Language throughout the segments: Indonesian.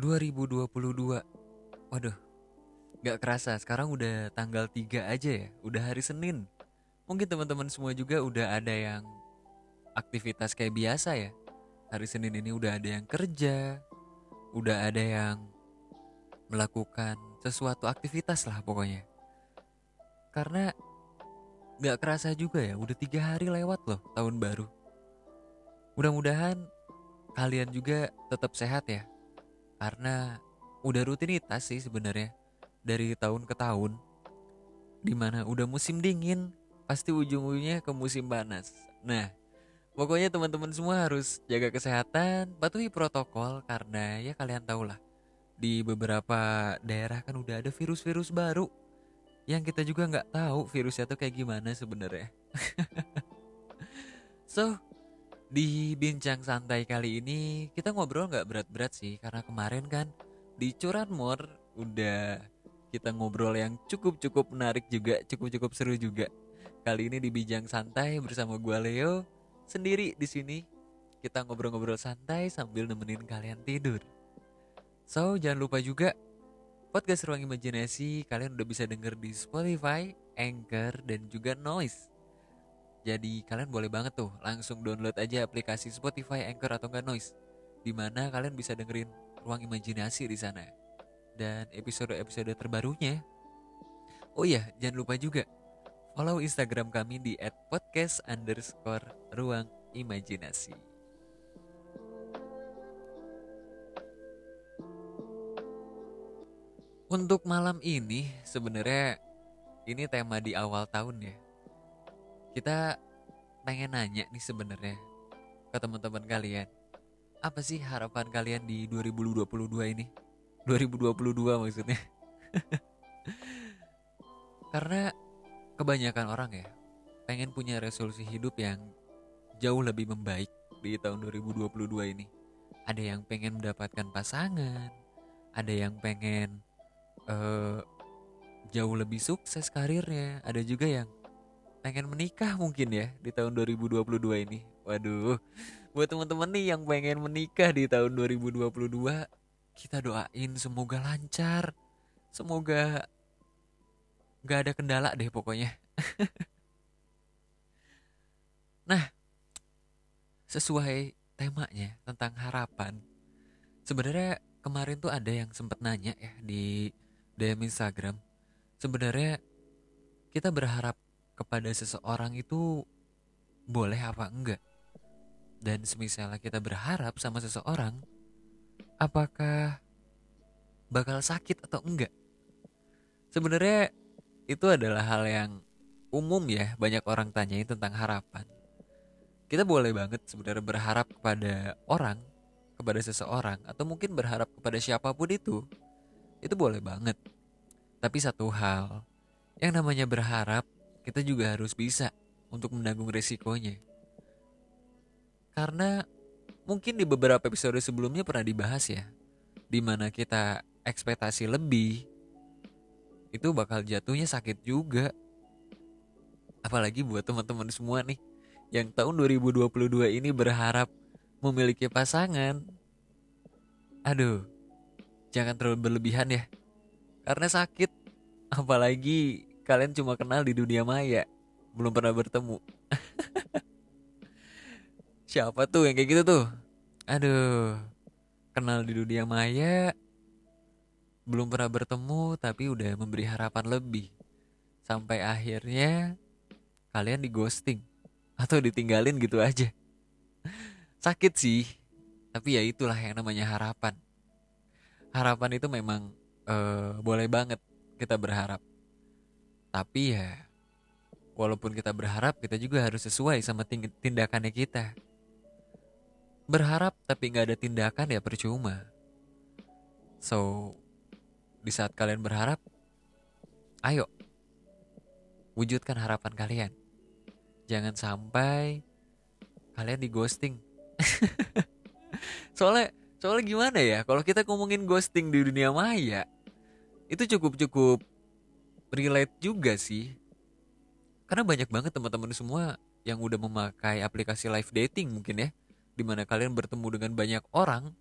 2022 Waduh Gak kerasa. Sekarang udah tanggal 3 aja ya? Udah hari Senin. Mungkin teman-teman semua juga udah ada yang Aktivitas kayak biasa ya? Hari Senin ini udah ada yang kerja Udah ada yang Melakukan sesuatu aktivitas lah pokoknya. Karena Gak kerasa juga ya Udah tiga hari lewat loh tahun baru. Mudah-mudahan kalian juga tetap sehat ya karena udah rutinitas sih sebenarnya dari tahun ke tahun. Di mana udah musim dingin pasti ujung-ujungnya ke musim panas. Nah pokoknya teman-teman semua harus jaga kesehatan patuhi protokol karena ya kalian tau lah di beberapa daerah kan udah ada virus-virus baru. Yang kita juga nggak tahu virusnya tuh kayak gimana sebenarnya. So di bincang santai kali ini kita ngobrol nggak berat-berat sih karena kemarin kan di Curanmor udah kita ngobrol yang cukup-cukup menarik juga, cukup-cukup seru juga. Kali ini di bincang santai bersama gue Leo sendiri di sini kita ngobrol-ngobrol santai sambil nemenin kalian tidur. So jangan lupa juga podcast Ruang Imajinasi kalian udah bisa denger di Spotify, Anchor dan juga Noise. Jadi kalian boleh banget tuh langsung download aja aplikasi Spotify, Anchor atau enggak Noise. Di mana kalian bisa dengerin ruang imajinasi di sana. Dan episode-episode terbarunya. Oh iya, jangan lupa juga follow Instagram kami di @podcast underscore ruang imajinasi. Untuk malam ini sebenarnya ini tema di awal tahun ya kita pengen nanya nih sebenarnya ke teman-teman kalian. Apa sih harapan kalian di 2022 ini? 2022 maksudnya. Karena kebanyakan orang ya pengen punya resolusi hidup yang jauh lebih membaik di tahun 2022 ini. Ada yang pengen mendapatkan pasangan, ada yang pengen uh, jauh lebih sukses karirnya, ada juga yang pengen menikah mungkin ya di tahun 2022 ini. Waduh, buat teman-teman nih yang pengen menikah di tahun 2022, kita doain semoga lancar. Semoga gak ada kendala deh pokoknya. nah, sesuai temanya tentang harapan. Sebenarnya kemarin tuh ada yang sempat nanya ya di DM Instagram. Sebenarnya kita berharap kepada seseorang itu boleh apa enggak. Dan semisalnya kita berharap sama seseorang, apakah bakal sakit atau enggak? Sebenarnya itu adalah hal yang umum ya, banyak orang tanyain tentang harapan. Kita boleh banget sebenarnya berharap kepada orang, kepada seseorang, atau mungkin berharap kepada siapa pun itu. Itu boleh banget. Tapi satu hal, yang namanya berharap kita juga harus bisa untuk menanggung resikonya. Karena mungkin di beberapa episode sebelumnya pernah dibahas ya, di mana kita ekspektasi lebih, itu bakal jatuhnya sakit juga. Apalagi buat teman-teman semua nih, yang tahun 2022 ini berharap memiliki pasangan. Aduh, jangan terlalu berlebihan ya, karena sakit. Apalagi kalian cuma kenal di dunia maya. Belum pernah bertemu. Siapa tuh yang kayak gitu tuh? Aduh kenal di dunia maya belum pernah bertemu tapi udah memberi harapan lebih. Sampai akhirnya kalian di ghosting atau ditinggalin gitu aja. Sakit sih tapi ya itulah yang namanya harapan. Harapan itu memang uh, boleh banget kita berharap tapi ya walaupun kita berharap kita juga harus sesuai sama tindakannya kita. Berharap tapi nggak ada tindakan ya percuma. So di saat kalian berharap ayo wujudkan harapan kalian. Jangan sampai kalian di ghosting. Soalnya soalnya gimana ya kalau kita ngomongin ghosting di dunia maya itu cukup cukup relate juga sih. Karena banyak banget teman-teman semua yang udah memakai aplikasi live dating mungkin ya di mana kalian bertemu dengan banyak orang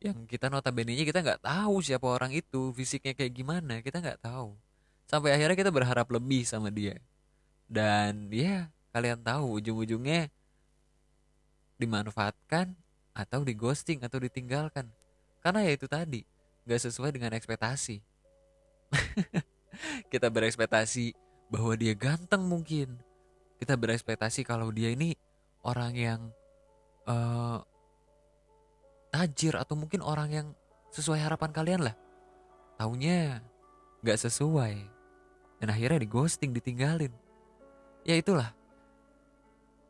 yang kita notabene nya kita nggak tahu siapa orang itu fisiknya kayak gimana kita nggak tahu. Sampai akhirnya kita berharap lebih sama dia. Dan ya kalian tahu ujung-ujungnya dimanfaatkan atau di ghosting atau ditinggalkan. Karena ya itu tadi nggak sesuai dengan ekspektasi kita berekspektasi bahwa dia ganteng mungkin. Kita berekspektasi kalau dia ini orang yang uh, tajir atau mungkin orang yang sesuai harapan kalian lah. Taunya nggak sesuai. Dan akhirnya di ghosting ditinggalin. Ya itulah.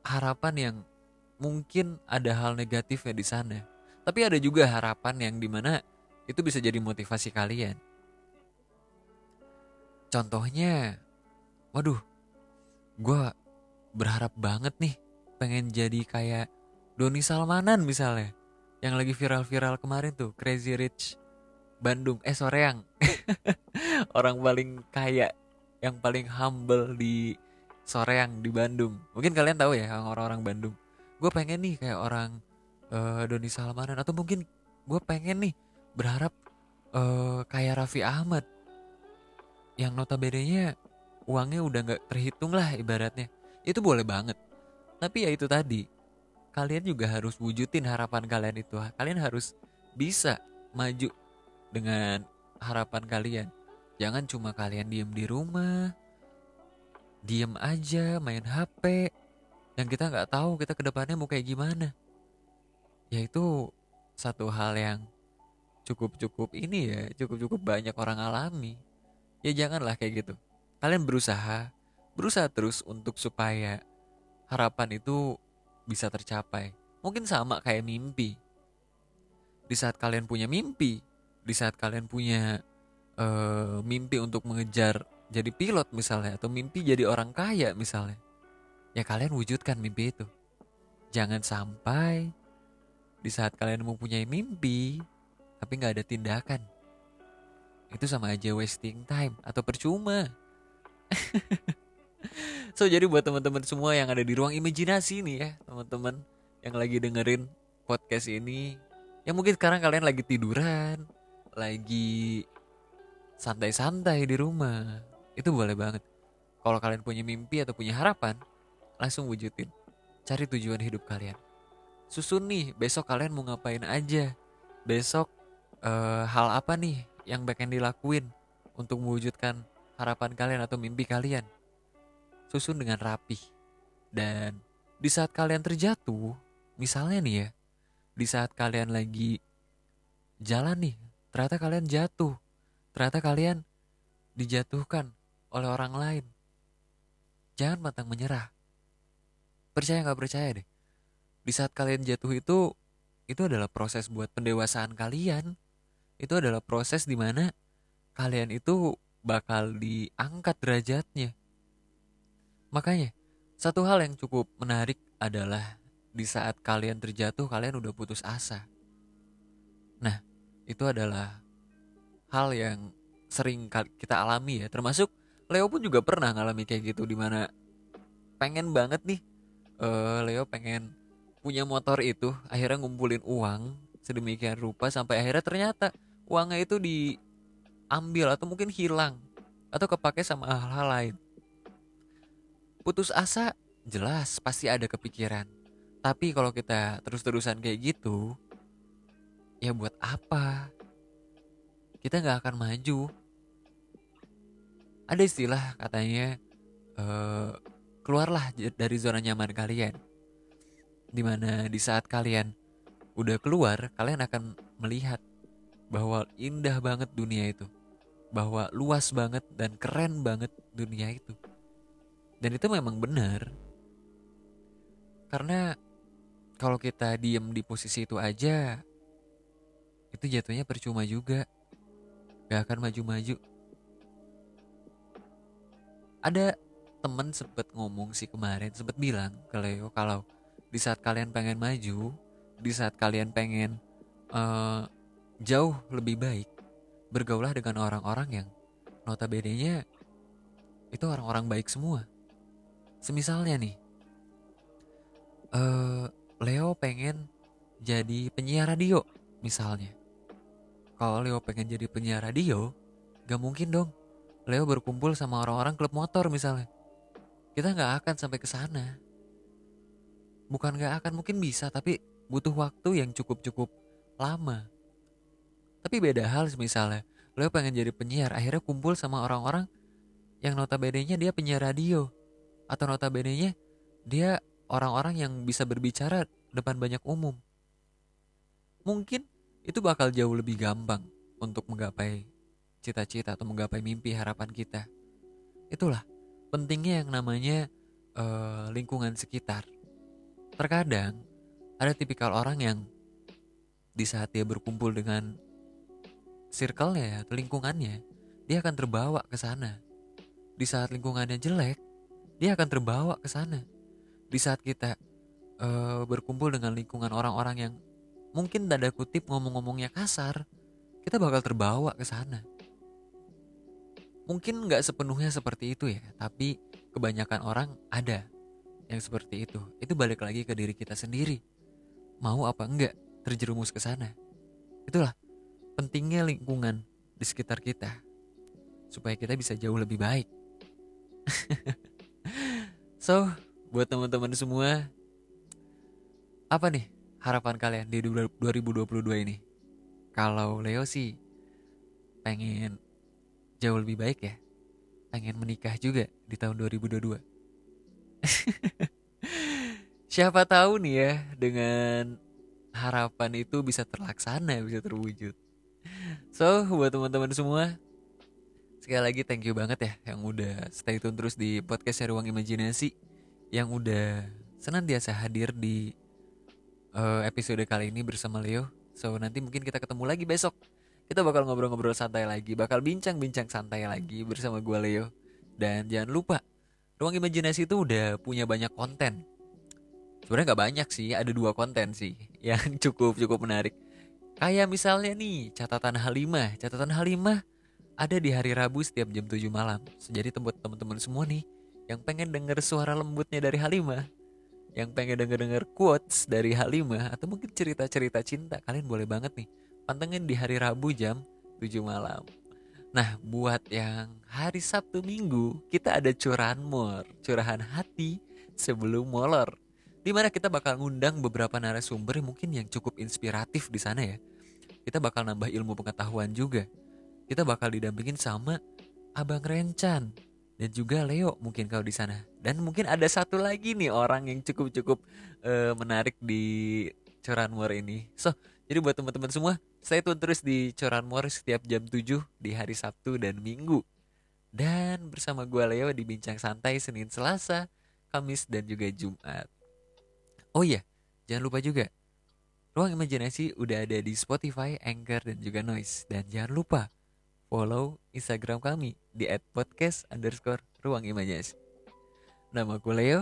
Harapan yang mungkin ada hal negatifnya di sana. Tapi ada juga harapan yang di mana itu bisa jadi motivasi kalian. Contohnya, waduh, gue berharap banget nih pengen jadi kayak Doni Salmanan misalnya. Yang lagi viral-viral kemarin tuh, Crazy Rich Bandung, eh Soreang. Orang paling kaya, yang paling humble di Soreang di Bandung. Mungkin kalian tahu ya orang-orang Bandung gue pengen nih kayak orang uh, Doni Salmanan atau mungkin gue pengen nih berharap uh, kayak Raffi Ahmad yang notabene-nya uangnya udah nggak terhitung lah ibaratnya. Itu boleh banget. Tapi ya itu tadi kalian juga harus wujudin harapan kalian itu. Kalian harus bisa maju dengan harapan kalian. Jangan cuma kalian diem di rumah diem aja main HP yang kita nggak tahu kita ke depannya mau kayak gimana. Ya itu satu hal yang cukup cukup ini ya cukup cukup banyak orang alami ya janganlah kayak gitu kalian berusaha berusaha terus untuk supaya harapan itu bisa tercapai mungkin sama kayak mimpi di saat kalian punya mimpi di saat kalian punya uh, mimpi untuk mengejar jadi pilot misalnya atau mimpi jadi orang kaya misalnya ya kalian wujudkan mimpi itu. Jangan sampai di saat kalian mempunyai mimpi, tapi nggak ada tindakan. Itu sama aja wasting time atau percuma. so jadi buat teman-teman semua yang ada di ruang imajinasi nih ya, teman-teman yang lagi dengerin podcast ini, yang mungkin sekarang kalian lagi tiduran, lagi santai-santai di rumah, itu boleh banget. Kalau kalian punya mimpi atau punya harapan, langsung wujudin. Cari tujuan hidup kalian. Susun nih, besok kalian mau ngapain aja. Besok uh, hal apa nih yang pengen dilakuin untuk mewujudkan harapan kalian atau mimpi kalian. Susun dengan rapi. Dan di saat kalian terjatuh, misalnya nih ya, di saat kalian lagi jalan nih, ternyata kalian jatuh. Ternyata kalian dijatuhkan oleh orang lain. Jangan pantang menyerah percaya nggak percaya deh di saat kalian jatuh itu itu adalah proses buat pendewasaan kalian itu adalah proses di mana kalian itu bakal diangkat derajatnya. Makanya satu hal yang cukup menarik adalah di saat kalian terjatuh kalian udah putus asa. Nah itu adalah hal yang sering kita alami ya. Termasuk Leo pun juga pernah ngalami kayak gitu di mana pengen banget nih uh, Leo pengen punya motor itu akhirnya ngumpulin uang sedemikian rupa sampai akhirnya ternyata uangnya itu diambil atau mungkin hilang atau kepake sama hal-hal lain. Putus asa jelas pasti ada kepikiran. Tapi kalau kita terus-terusan kayak gitu ya buat apa? Kita nggak akan maju. Ada istilah katanya uh, keluarlah dari zona nyaman kalian. Di mana di saat kalian udah keluar, kalian akan melihat bahwa indah banget dunia itu. Bahwa luas banget dan keren banget dunia itu. dan itu memang benar karena kalau kita diem di posisi itu aja itu jatuhnya percuma juga gak akan maju-maju ada temen sempet ngomong sih kemarin sempet bilang ke Leo kalau di saat kalian pengen maju di saat kalian pengen uh, jauh lebih baik bergaulah dengan orang-orang yang notabene-nya itu orang-orang baik semua semisalnya nih uh, Leo pengen jadi penyiar radio misalnya kalau Leo pengen jadi penyiar radio gak mungkin dong Leo berkumpul sama orang-orang klub motor misalnya kita nggak akan sampai ke sana. Bukan nggak akan mungkin bisa, tapi butuh waktu yang cukup-cukup lama. Tapi beda hal misalnya, lo pengen jadi penyiar, akhirnya kumpul sama orang-orang yang notabene-nya dia penyiar radio. Atau notabene-nya dia orang-orang yang bisa berbicara depan banyak umum. Mungkin itu bakal jauh lebih gampang untuk menggapai cita-cita atau menggapai mimpi harapan kita. Itulah pentingnya yang namanya uh, lingkungan sekitar. Terkadang ada tipikal orang yang di saat dia berkumpul dengan circle-nya atau lingkungannya, dia akan terbawa ke sana. Di saat lingkungannya jelek, dia akan terbawa ke sana. Di saat kita uh, berkumpul dengan lingkungan orang-orang yang mungkin tanda kutip ngomong-ngomongnya kasar, kita bakal terbawa ke sana mungkin nggak sepenuhnya seperti itu ya tapi kebanyakan orang ada yang seperti itu itu balik lagi ke diri kita sendiri mau apa enggak terjerumus ke sana itulah pentingnya lingkungan di sekitar kita supaya kita bisa jauh lebih baik. So buat teman-teman semua apa nih harapan kalian di 2022 ini? Kalau Leo sih pengen jauh lebih baik ya. Pengen menikah juga di tahun 2022 siapa tahu nih ya dengan harapan itu bisa terlaksana bisa terwujud so buat teman-teman semua sekali lagi thank you banget ya yang udah stay tune terus di podcast Ruang Imajinasi yang udah senantiasa hadir di uh, episode kali ini bersama Leo so nanti mungkin kita ketemu lagi besok kita bakal ngobrol-ngobrol santai lagi, bakal bincang-bincang santai lagi bersama gue Leo. Dan jangan lupa, Ruang Imajinasi itu udah punya banyak konten. Sebenarnya nggak banyak sih, ada dua konten sih yang cukup cukup menarik. Kayak misalnya nih, catatan Halimah. Catatan Halimah ada di hari Rabu setiap jam 7 malam. Jadi teman-teman semua nih yang pengen denger suara lembutnya dari Halimah, yang pengen denger-denger quotes dari Halimah atau mungkin cerita-cerita cinta, kalian boleh banget nih pantengin di hari Rabu jam 7 malam. Nah, buat yang hari Sabtu Minggu, kita ada curahan mor, curahan hati sebelum molor. Di mana kita bakal ngundang beberapa narasumber mungkin yang cukup inspiratif di sana ya. Kita bakal nambah ilmu pengetahuan juga. Kita bakal didampingin sama Abang Rencan dan juga Leo mungkin kalau di sana. Dan mungkin ada satu lagi nih orang yang cukup-cukup uh, menarik di curahan mor ini. So, jadi buat teman-teman semua, saya tune terus di Coran Mor setiap jam 7 di hari Sabtu dan Minggu. Dan bersama gue Leo di Bincang Santai Senin Selasa, Kamis dan juga Jumat. Oh iya, jangan lupa juga Ruang Imajinasi udah ada di Spotify, Anchor, dan juga Noise. Dan jangan lupa follow Instagram kami di @podcast underscore Ruang Imajinasi. Nama gue Leo,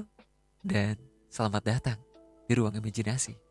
dan selamat datang di Ruang Imajinasi.